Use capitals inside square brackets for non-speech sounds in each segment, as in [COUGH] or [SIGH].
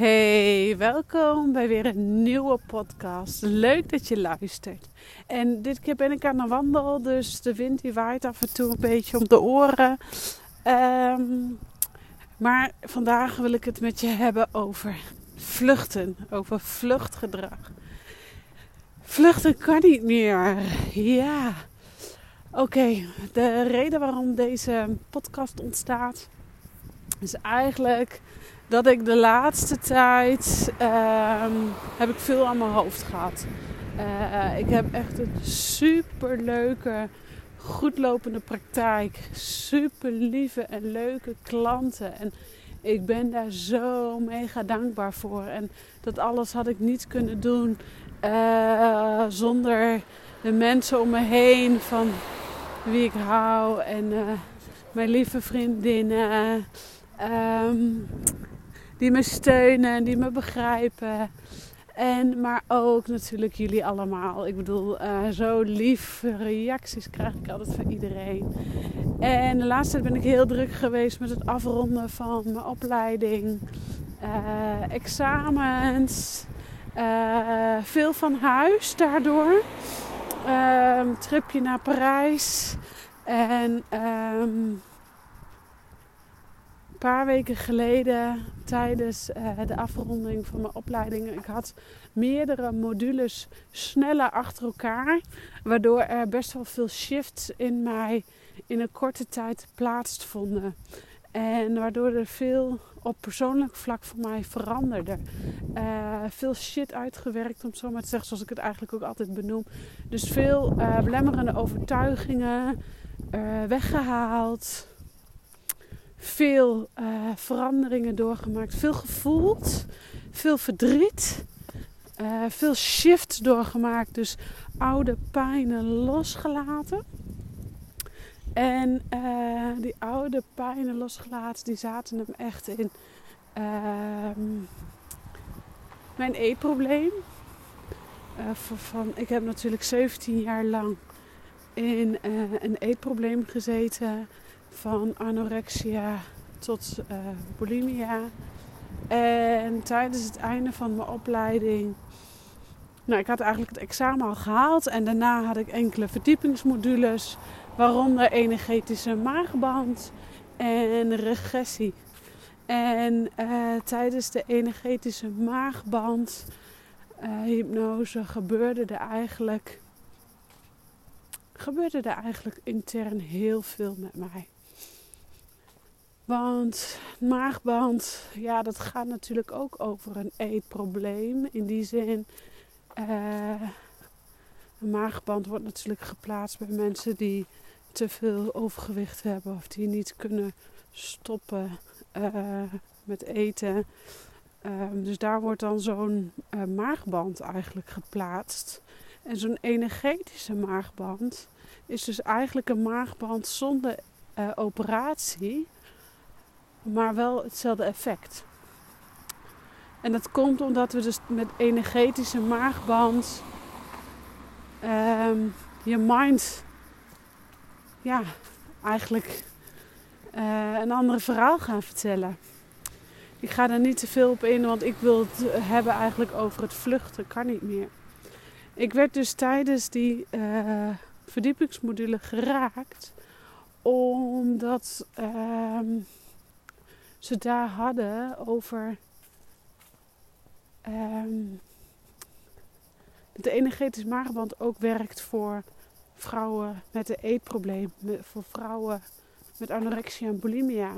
Hey, welkom bij weer een nieuwe podcast. Leuk dat je luistert. En dit keer ben ik aan de wandel, dus de wind die waait af en toe een beetje om de oren. Ehm, maar vandaag wil ik het met je hebben over vluchten, over vluchtgedrag. Vluchten kan niet meer. Ja. Oké, de reden waarom deze podcast ontstaat is eigenlijk dat ik de laatste tijd um, heb ik veel aan mijn hoofd gehad. Uh, ik heb echt een super leuke, goed lopende praktijk. Super lieve en leuke klanten. En ik ben daar zo mega dankbaar voor. En dat alles had ik niet kunnen doen uh, zonder de mensen om me heen van wie ik hou en mijn lieve vriendinnen. Um, die me steunen en die me begrijpen. En, maar ook natuurlijk jullie allemaal. Ik bedoel, uh, zo lief reacties krijg ik altijd van iedereen. En de laatste tijd ben ik heel druk geweest met het afronden van mijn opleiding. Uh, examens. Uh, veel van huis daardoor. Ehm, tripje naar Parijs. En um, paar weken geleden tijdens uh, de afronding van mijn opleiding. Ik had meerdere modules sneller achter elkaar. Waardoor er best wel veel shifts in mij in een korte tijd plaatsvonden. En waardoor er veel op persoonlijk vlak voor mij veranderde. Uh, veel shit uitgewerkt, om zo maar te zeggen, zoals ik het eigenlijk ook altijd benoem. Dus veel uh, belemmerende overtuigingen weggehaald veel uh, veranderingen doorgemaakt, veel gevoeld, veel verdriet, uh, veel shifts doorgemaakt, dus oude pijnen losgelaten. En uh, die oude pijnen losgelaten, die zaten hem echt in ehm, mijn eetprobleem. van, ik heb natuurlijk 17 jaar lang in een eetprobleem gezeten van anorexia tot uh, bulimia. En tijdens het einde van mijn opleiding. Nou, ik had eigenlijk het examen al gehaald. En daarna had ik enkele verdiepingsmodules. Waaronder energetische maagband en regressie. En uh, tijdens de energetische maagband uh, hypnose gebeurde er eigenlijk gebeurde er eigenlijk intern heel veel met mij. Want maagband, ja, dat gaat natuurlijk ook over een eetprobleem. In die zin, uh, een maagband wordt natuurlijk geplaatst bij mensen die te veel overgewicht hebben of die niet kunnen stoppen uh, met eten. Uh, dus daar wordt dan zo'n uh, maagband eigenlijk geplaatst. En zo'n energetische maagband is dus eigenlijk een maagband zonder operatie maar wel hetzelfde effect. En dat komt omdat we dus met energetische maagband um, je mind, ja, eigenlijk uh, een andere verhaal gaan vertellen. Ik ga daar niet te veel op in, want ik wil het hebben eigenlijk over het vluchten. Kan niet meer. Ik werd dus tijdens die uh, verdiepingsmodule geraakt, omdat. Uh, ze daar hadden over um, dat de energetisch maagband ook werkt voor vrouwen met een eetprobleem, voor vrouwen met anorexia en bulimia.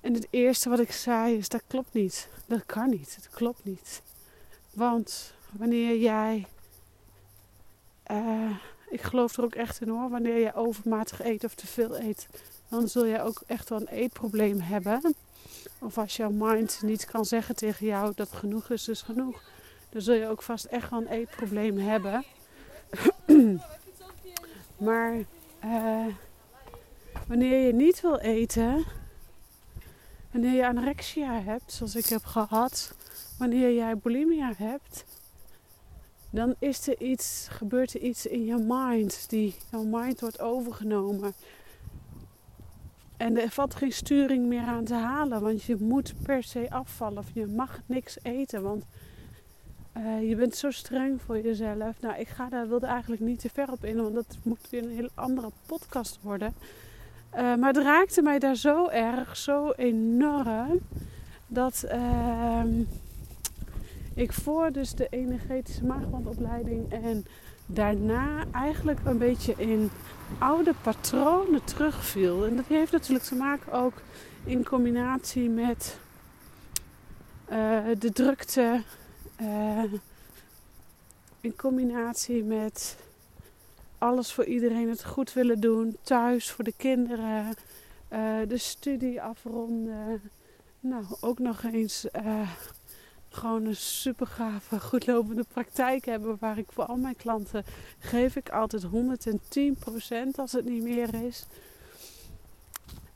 En het eerste wat ik zei is: dat klopt niet. Dat kan niet. Het klopt niet. Want wanneer jij. Uh, ik geloof er ook echt in hoor. Wanneer je overmatig eet of te veel eet, dan zul je ook echt wel een eetprobleem hebben. Of als jouw mind niet kan zeggen tegen jou dat genoeg is, dus genoeg. Dan zul je ook vast echt wel een eetprobleem hebben. [CLEARS THROAT] maar uh, wanneer je niet wil eten, wanneer je anorexia hebt, zoals ik heb gehad, wanneer jij bulimia hebt, dan is er iets, gebeurt er iets in je mind. Die, jouw mind wordt overgenomen En er valt geen sturing meer aan te halen, want je moet per se afvallen of je mag niks eten, want uh, je bent zo streng voor jezelf. Nou, ik ga daar, wilde eigenlijk niet te ver op in, want dat moet weer een hele andere podcast worden. Uh, maar het raakte mij daar zo erg, zo enorm, dat uh, ik voor dus de energetische maagbandopleiding en daarna eigenlijk een beetje in oude patronen terugviel. En dat heeft natuurlijk te maken ook in combinatie met uh, de drukte, uh, in combinatie met alles voor iedereen het goed willen doen, thuis voor de kinderen, uh, de studie afronden. Nou, ook nog eens gewoon een super gave, goed lopende praktijk hebben. Waar ik voor al mijn klanten geef ik altijd 110% als het niet meer is.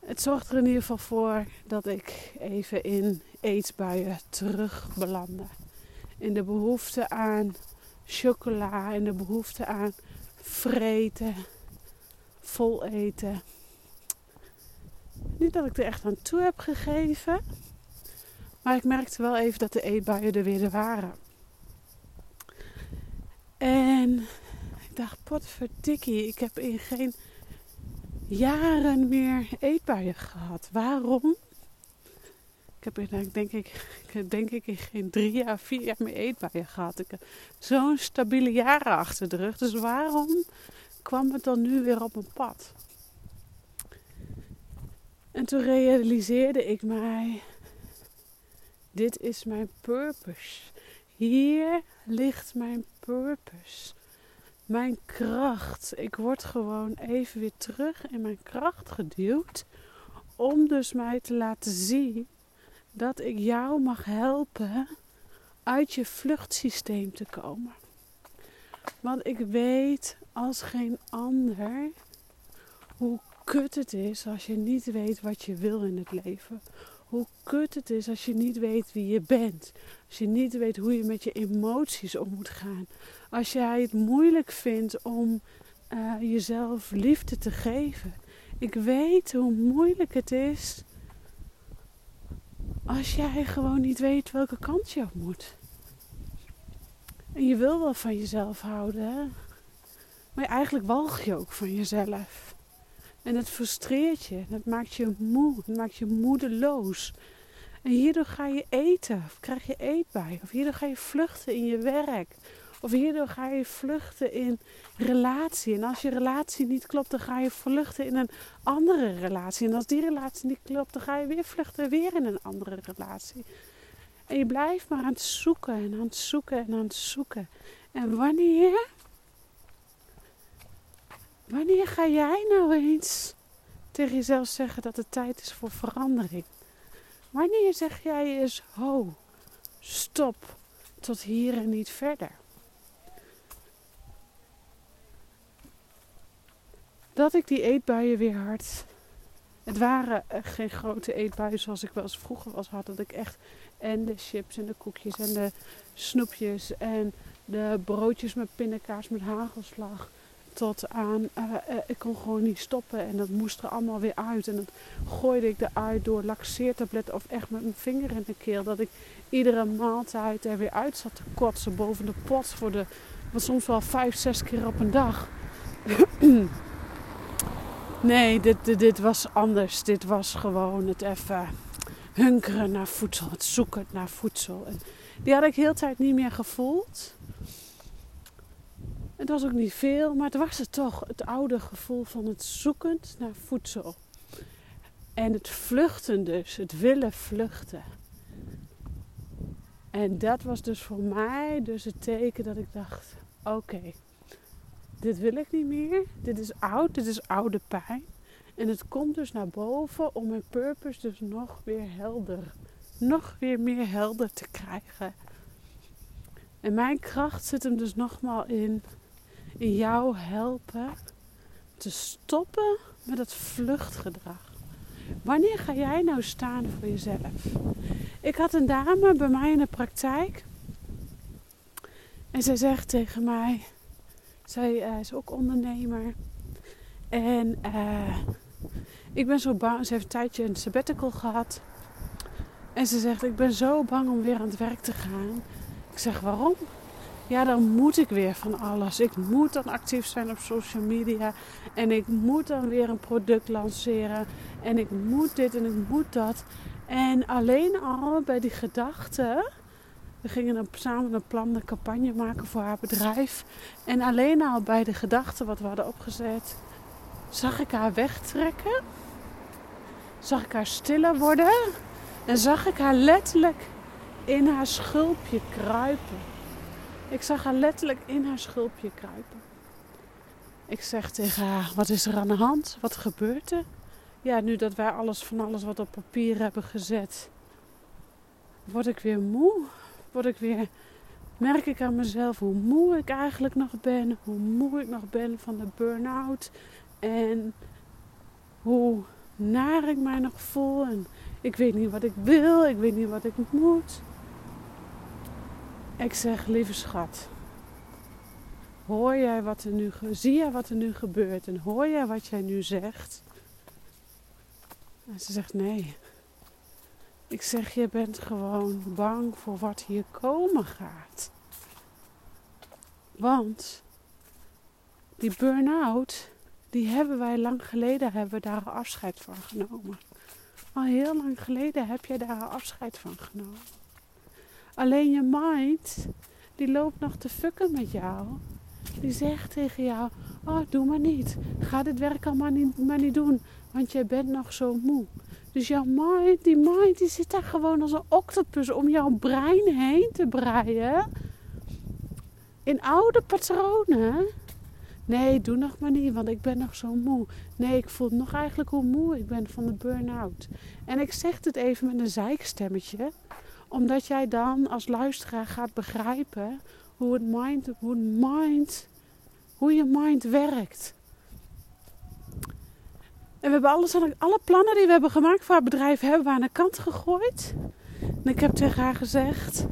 Het zorgt er in ieder geval voor dat ik even in eetbuien terug belandde. In de behoefte aan chocola, in de behoefte aan vreten, vol eten. Niet dat ik er echt aan toe heb gegeven. Maar ik merkte wel even dat de eetbuien er weer waren. En ik dacht, potverdikkie, ik heb in geen jaren meer eetbuien gehad. Waarom? Ik heb in, denk ik, denk ik in geen drie jaar, vier jaar meer eetbuien gehad. Ik heb zo'n stabiele jaren achter de rug. Dus waarom kwam het dan nu weer op mijn pad? En toen realiseerde ik mij dit is mijn purpose. Hier ligt mijn purpose. Mijn kracht. Ik word gewoon even weer terug in mijn kracht geduwd. Om dus mij te laten zien dat ik jou mag helpen uit je vluchtsysteem te komen. Want ik weet als geen ander hoe kut het is als je niet weet wat je wil in het leven hoe kut het is als je niet weet wie je bent. Als je niet weet hoe je met je emoties om moet gaan. Als jij het moeilijk vindt om uh, jezelf liefde te geven. Ik weet hoe moeilijk het is als jij gewoon niet weet welke kant je op moet. En je wil wel van jezelf houden, maar eigenlijk walg je ook van jezelf. En het frustreert je. Het maakt je moe. Het maakt je moedeloos. En hierdoor ga je eten. Of krijg je eetbij. Of hierdoor ga je vluchten in je werk. Of hierdoor ga je vluchten in relatie. En als je relatie niet klopt, dan ga je vluchten in een andere relatie. En als die relatie niet klopt, dan ga je weer vluchten weer in een andere relatie. En je blijft maar aan het zoeken en aan het zoeken en aan het zoeken. En wanneer Wanneer ga jij nou eens tegen jezelf zeggen dat het tijd is voor verandering? Wanneer zeg jij eens, ho, stop, tot hier en niet verder? Dat ik die eetbuien weer hard. Het waren geen grote eetbuien zoals ik wel eens vroeger was had. Dat ik echt en de chips en de koekjes en de snoepjes en de broodjes met pindakaas met hagelslag tot aan, uh, uh, ik kon gewoon niet stoppen en dat moest er allemaal weer uit. En dat gooide ik eruit door laxeertablet of echt met mijn vinger in de keel. Dat ik iedere maaltijd er weer uit zat te kotsen boven de pot voor de, wat soms wel vijf, zes keer op een dag. [CLEARS THROAT] nee, dit, dit, was anders. Dit was gewoon het even hunkeren naar voedsel, het zoeken naar voedsel. Die had ik heel tijd niet meer gevoeld. Het was ook niet veel, maar het was het toch. Het oude gevoel van het zoekend naar voedsel. En het vluchten dus, het willen vluchten. En dat was dus voor mij dus het teken dat ik dacht, oké, dit wil ik niet meer. Dit is oud, dit is oude pijn. En het komt dus naar boven om mijn purpose dus nog weer helder, nog weer meer helder te krijgen. En mijn kracht zit hem dus nogmaals in jou helpen te stoppen met het vluchtgedrag. Wanneer ga jij nou staan voor jezelf? Ik had een dame bij mij in de praktijk. En zij zegt tegen mij, zij uh, is ook ondernemer. En uh, Ik ben zo bang. Ze heeft een tijdje een sabbatical gehad. En ze zegt, ik ben zo bang om weer aan het werk te gaan. Ik zeg, waarom? Ja, dan moet ik weer van alles. Ik moet dan actief zijn op social media. En ik moet dan weer een product lanceren. En ik moet dit en ik moet dat. En alleen al bij die gedachte. We gingen dan samen een plan, een campagne maken voor haar bedrijf. En alleen al bij de gedachte wat we hadden opgezet, zag ik haar wegtrekken. Zag ik haar stiller worden. En zag ik haar letterlijk in haar schulpje kruipen. Ik zag haar letterlijk in haar schulpje kruipen. Ik zeg tegen haar: Wat is er aan de hand? Wat gebeurt er? Ja, nu dat wij alles van alles wat op papier hebben gezet, word ik weer moe. Word ik weer, merk ik aan mezelf hoe moe ik eigenlijk nog ben. Hoe moe ik nog ben van de burn-out. En hoe naar ik mij nog voel. En ik weet niet wat ik wil. Ik weet niet wat ik moet. Ik zeg, lieve schat. Hoor jij wat er nu, zie jij wat er nu gebeurt en hoor jij wat jij nu zegt? En ze zegt nee. Ik zeg, je bent gewoon bang voor wat hier komen gaat. Want die burn-out, die hebben wij lang geleden hebben we daar afscheid van genomen. Al heel lang geleden heb jij daar afscheid van genomen. Alleen je mind, die loopt nog te fucken met jou. Die zegt tegen jou: Oh, doe maar niet. Ga dit werk al maar niet, maar niet doen, want jij bent nog zo moe. Dus jouw mind, die mind, die zit daar gewoon als een octopus om jouw brein heen te breien. In oude patronen. Nee, doe nog maar niet, want ik ben nog zo moe. Nee, ik voel nog eigenlijk hoe moe ik ben van de burn-out. En ik zeg het even met een zeikstemmetje omdat jij dan als luisteraar gaat begrijpen hoe het mind, hoe mind, hoe je mind werkt. En we hebben alles, alle plannen die we hebben gemaakt voor het bedrijf, hebben we aan de kant gegooid. En ik heb tegen haar gezegd,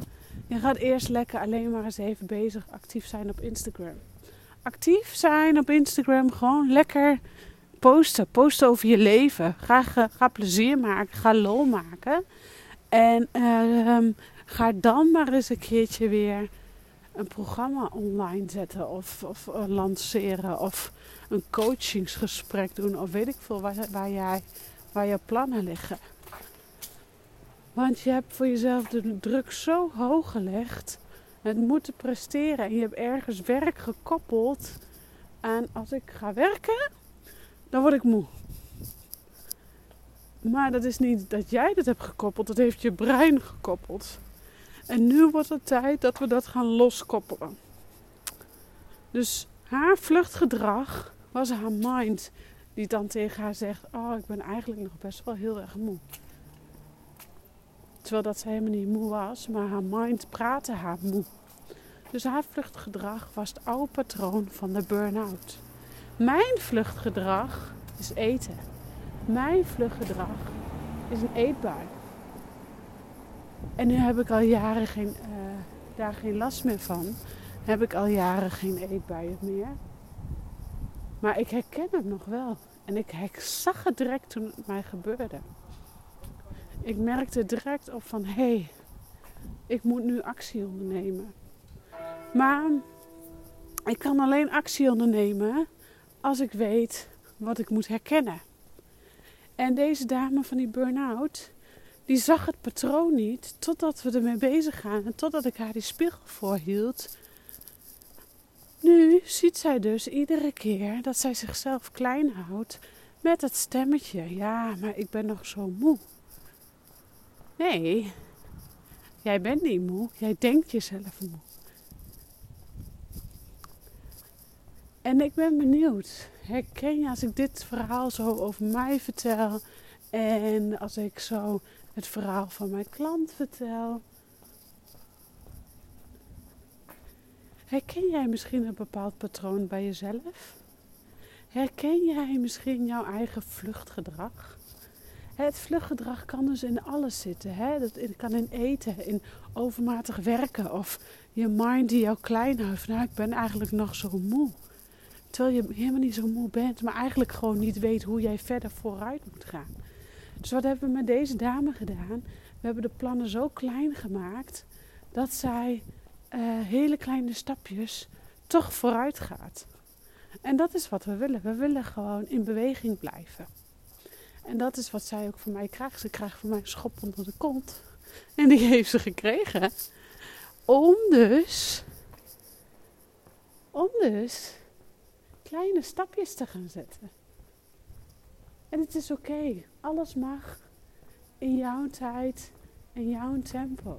je gaat eerst lekker alleen maar eens even bezig actief zijn op Instagram. Actief zijn op Instagram, gewoon lekker posten. Posten over je leven. Ga, ga plezier maken, ga lol maken. En uh, ga dan maar eens een keertje weer een programma online zetten of, of uh, lanceren of een coachingsgesprek doen of weet ik veel waar, waar, jij, waar je plannen liggen. Want je hebt voor jezelf de druk zo hoog gelegd. Het moeten presteren. En je hebt ergens werk gekoppeld aan als ik ga werken, dan word ik moe. Maar dat is niet dat jij dat hebt gekoppeld, dat heeft je brein gekoppeld. En nu wordt het tijd dat we dat gaan loskoppelen. Dus haar vluchtgedrag was haar mind die dan tegen haar zegt: Oh, ik ben eigenlijk nog best wel heel erg moe. Terwijl dat ze helemaal niet moe was, maar haar mind praatte haar moe. Dus haar vluchtgedrag was het oude patroon van de burn-out. Mijn vluchtgedrag is eten. Mijn vluchtgedrag is een eetbui. En nu heb ik al jaren geen, uh, daar geen last meer van. Heb ik al jaren geen eetbuien meer. Maar ik herken het nog wel. En ik zag het direct toen het mij gebeurde. Ik merkte direct op van hé, hey, ik moet nu actie ondernemen. Maar ik kan alleen actie ondernemen als ik weet wat ik moet herkennen. En deze dame van die burn-out, die zag het patroon niet totdat we ermee bezig gaan en totdat ik haar die spiegel voorhield. Nu ziet zij dus iedere keer dat zij zichzelf klein houdt met het stemmetje: Ja, maar ik ben nog zo moe. Nee, jij bent niet moe, jij denkt jezelf moe. En ik ben benieuwd herken je als ik dit verhaal zo over mij vertel en als ik zo het verhaal van mijn klant vertel? Herken jij misschien een bepaald patroon bij jezelf? Herken jij misschien jouw eigen vluchtgedrag? Het vluchtgedrag kan dus in alles zitten. Hè? Het kan in eten, in overmatig werken of je mind die jou klein houdt. Nou, ik ben eigenlijk nog zo moe. Terwijl je helemaal niet zo moe bent, maar eigenlijk gewoon niet weet hoe jij verder vooruit moet gaan. Dus wat hebben we met deze dame gedaan? We hebben de plannen zo klein gemaakt dat zij uh, hele kleine stapjes toch vooruit gaat. En dat is wat we willen. We willen gewoon in beweging blijven. En dat is wat zij ook van mij krijgt. Ze krijgt van mij een schop onder de kont. En die heeft ze gekregen. Om dus, om dus kleine stapjes te gaan zetten. En het is oké. Alles mag in jouw tijd, in jouw tempo.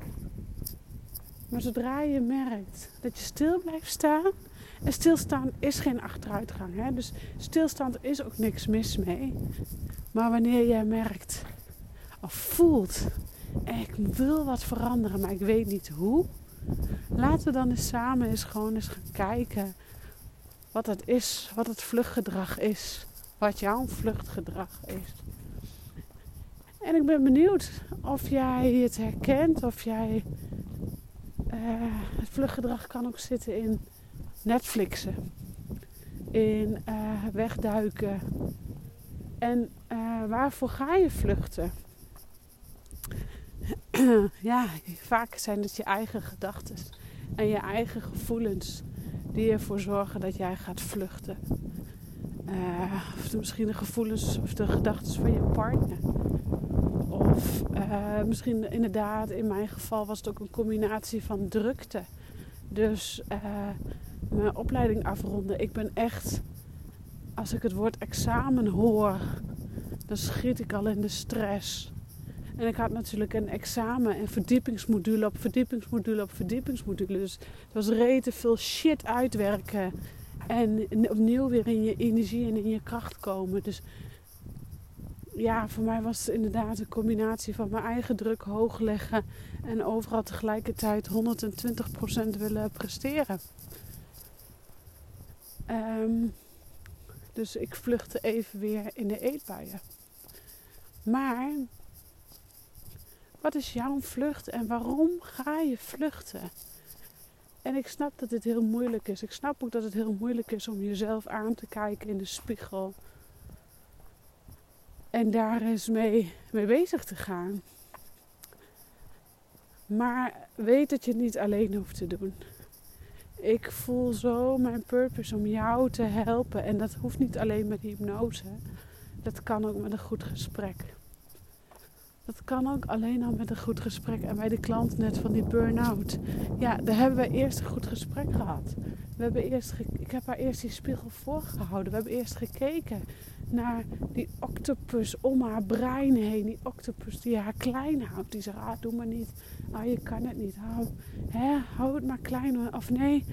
Maar zodra je merkt dat je stil blijft staan. En stilstaan is geen achteruitgang. Hè? Dus stilstand is ook niks mis mee. Maar wanneer jij merkt of voelt. Ik wil wat veranderen, maar ik weet niet hoe. Laten we dan eens samen eens gewoon eens gaan kijken wat het is, wat het vluchtgedrag is, wat jouw vluchtgedrag is. En ik ben benieuwd of jij het herkent, of jij uh, het vluchtgedrag kan ook zitten in Netflixen, in uh, wegduiken. En uh, waarvoor ga je vluchten? [CLEARS THROAT] ja, vaak zijn het je eigen gedachten en je eigen gevoelens die ervoor zorgen dat jij gaat vluchten. Uh, of misschien de gevoelens of de gedachten van je partner. Of uh, misschien inderdaad, in mijn geval was het ook een combinatie van drukte. Dus uh, mijn opleiding afronden. Ik ben echt, als ik het woord examen hoor, dan schiet ik al in de stress. En ik had natuurlijk een examen en verdiepingsmodule op verdiepingsmodule op verdiepingsmodule. Dus het was rete veel shit uitwerken. En opnieuw weer in je energie en in je kracht komen. Dus ja, voor mij was het inderdaad een combinatie van mijn eigen druk hoog leggen. En overal tegelijkertijd 120% willen presteren. Um, dus ik vluchtte even weer in de eetbuien. Maar wat is jouw vlucht en waarom ga je vluchten? En ik snap dat dit heel moeilijk is. Ik snap ook dat het heel moeilijk is om jezelf aan te kijken in de spiegel. En daar eens mee, mee bezig te gaan. Maar weet dat je het niet alleen hoeft te doen. Ik voel zo mijn purpose om jou te helpen. En dat hoeft niet alleen met hypnose. Dat kan ook met een goed gesprek. Dat kan ook alleen al met een goed gesprek. En bij de klant net van die burn-out. Ja, daar hebben we eerst een goed gesprek gehad. We hebben eerst ik heb haar eerst die spiegel voorgehouden. We hebben eerst gekeken naar die octopus om haar brein heen. Die octopus die haar klein houdt. Die zegt, ah, doe maar niet. Ah, je kan het niet. Hou, hè, hou het maar klein. Of nee,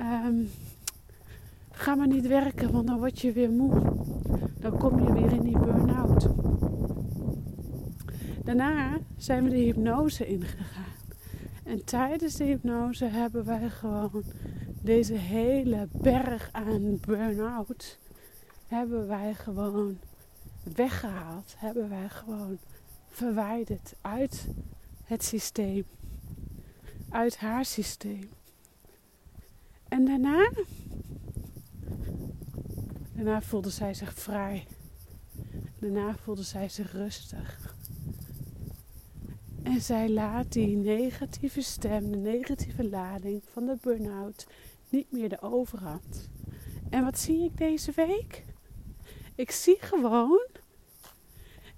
um, ga maar niet werken, want dan word je weer moe. Dan kom je weer in die burn-out. Daarna zijn we de hypnose ingegaan. En tijdens de hypnose hebben wij gewoon deze hele berg aan burn-out hebben wij gewoon weggehaald. Hebben wij gewoon verwijderd uit het systeem. Uit haar systeem. En daarna, daarna voelde zij zich vrij. Daarna voelde zij zich rustig. En zij laat die negatieve stem, de negatieve lading van de burn-out niet meer de overhand. En wat zie ik deze week? Ik zie gewoon,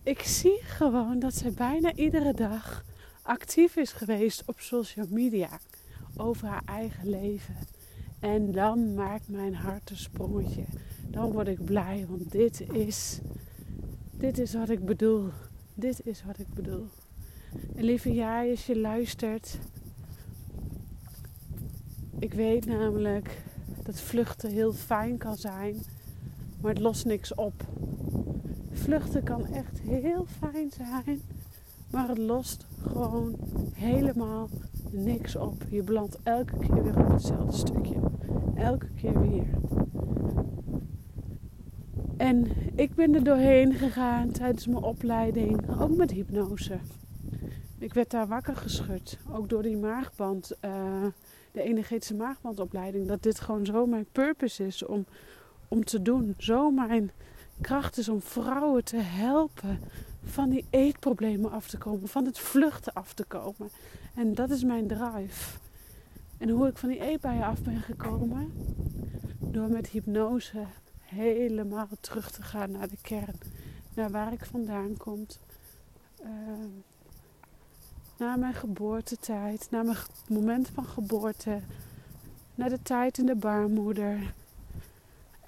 ik zie gewoon dat zij bijna iedere dag actief is geweest op social media over haar eigen leven. En dan maakt mijn hart een sprongetje. Dan word ik blij, want dit is, dit is wat ik bedoel. Dit is wat ik bedoel. En lieve jij, als je luistert. Ik weet namelijk dat vluchten heel fijn kan zijn, maar het lost niks op. Vluchten kan echt heel fijn zijn, maar het lost gewoon helemaal niks op. Je belandt elke keer weer op hetzelfde stukje. Elke keer weer. En ik ben er doorheen gegaan tijdens mijn opleiding, ook met hypnose. Ik werd daar wakker geschud. Ook door die maagband, uh, de energetische maagbandopleiding. Dat dit gewoon zo mijn purpose is om, om te doen. Zo mijn kracht is om vrouwen te helpen van die eetproblemen af te komen, van het vluchten af te komen. En dat is mijn drive. En hoe ik van die eetbuien af ben gekomen? Door met hypnose helemaal terug te gaan naar de kern. Naar waar ik vandaan kom. Uh, naar mijn geboortetijd. Naar mijn moment van geboorte. Naar de tijd in de baarmoeder.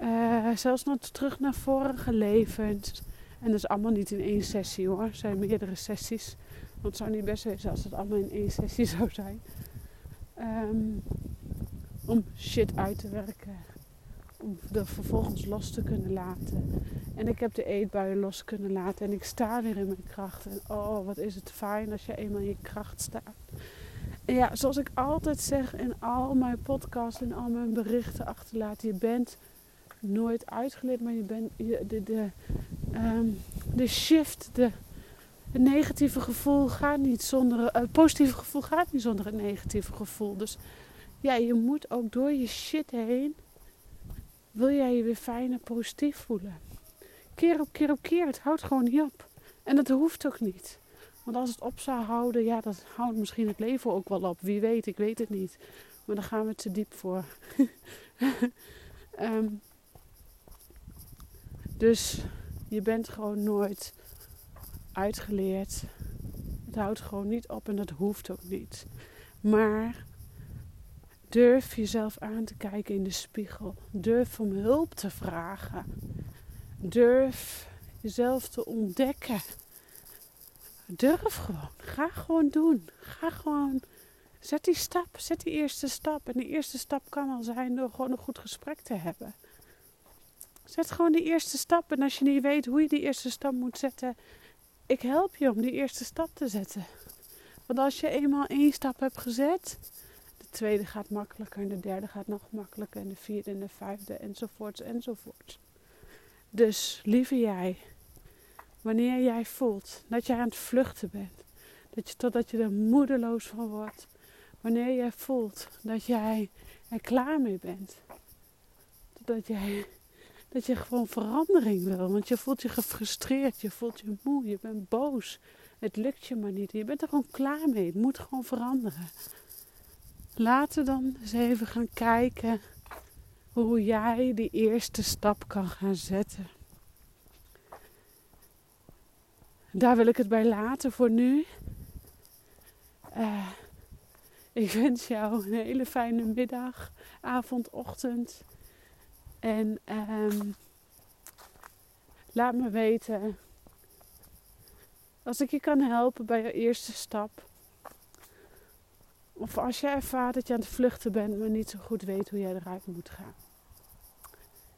Uh, zelfs nog terug naar vorige levens. En dat is allemaal niet in één sessie hoor. Het zijn meerdere sessies. Want het zou niet best zijn als het allemaal in één sessie [LAUGHS] zou zijn. Um, om shit uit te werken. Om er vervolgens los te kunnen laten. En ik heb de eetbuien los kunnen laten. En ik sta weer in mijn kracht. En oh, wat is het fijn als je eenmaal in je kracht staat. En ja, zoals ik altijd zeg in al mijn podcasts en al mijn berichten achterlaat. Je bent nooit uitgeleerd, maar je bent je, de, de, um, de shift, de, het negatieve gevoel gaat niet zonder het uh, positieve gevoel gaat niet zonder het negatieve gevoel. Dus ja, je moet ook door je shit heen wil jij je weer fijn en positief voelen. Keer op keer op keer, het houdt gewoon niet op. En dat hoeft ook niet. Want als het op zou houden, ja, dat houdt misschien het leven ook wel op. Wie weet, ik weet het niet. Maar daar gaan we te diep voor. um, [LAUGHS] dus je bent gewoon nooit uitgeleerd. Het houdt gewoon niet op en dat hoeft ook niet. Maar durf jezelf aan te kijken in de spiegel. Durf om hulp te vragen. Durf jezelf te ontdekken. Durf gewoon. Ga gewoon doen. Ga gewoon. Zet die stap. Zet die eerste stap. En de eerste stap kan al zijn door gewoon een goed gesprek te hebben. Zet gewoon die eerste stap. En als je niet weet hoe je die eerste stap moet zetten, ik help je om die eerste stap te zetten. Want als je eenmaal één stap hebt gezet, tweede gaat makkelijker en de derde gaat nog makkelijker en de vierde en de vijfde enzovoorts enzovoorts. Dus lieve jij, wanneer jij voelt dat jij aan het vluchten bent, dat je, totdat je er moedeloos van wordt, wanneer jij voelt dat jij er klaar mee bent, totdat jij dat je gewoon verandering wil. Want je voelt je gefrustreerd, je voelt je moe, je bent boos. Het lukt je maar niet. Je bent er gewoon klaar mee. Het moet gewoon veranderen. Laten we dan eens even gaan kijken hoe jij die eerste stap kan gaan zetten. Daar wil ik het bij laten voor nu. Uh, ik wens jou een hele fijne middag, avond, ochtend. En um, laat me weten als ik je kan helpen bij je eerste stap. Of als je ervaart dat je aan het vluchten bent, maar niet zo goed weet hoe jij eruit moet gaan.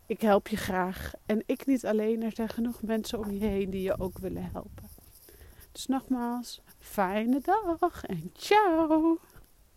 Ik help je graag. En ik niet alleen, er zijn genoeg mensen om je heen die je ook willen helpen. Dus nogmaals, fijne dag en ciao!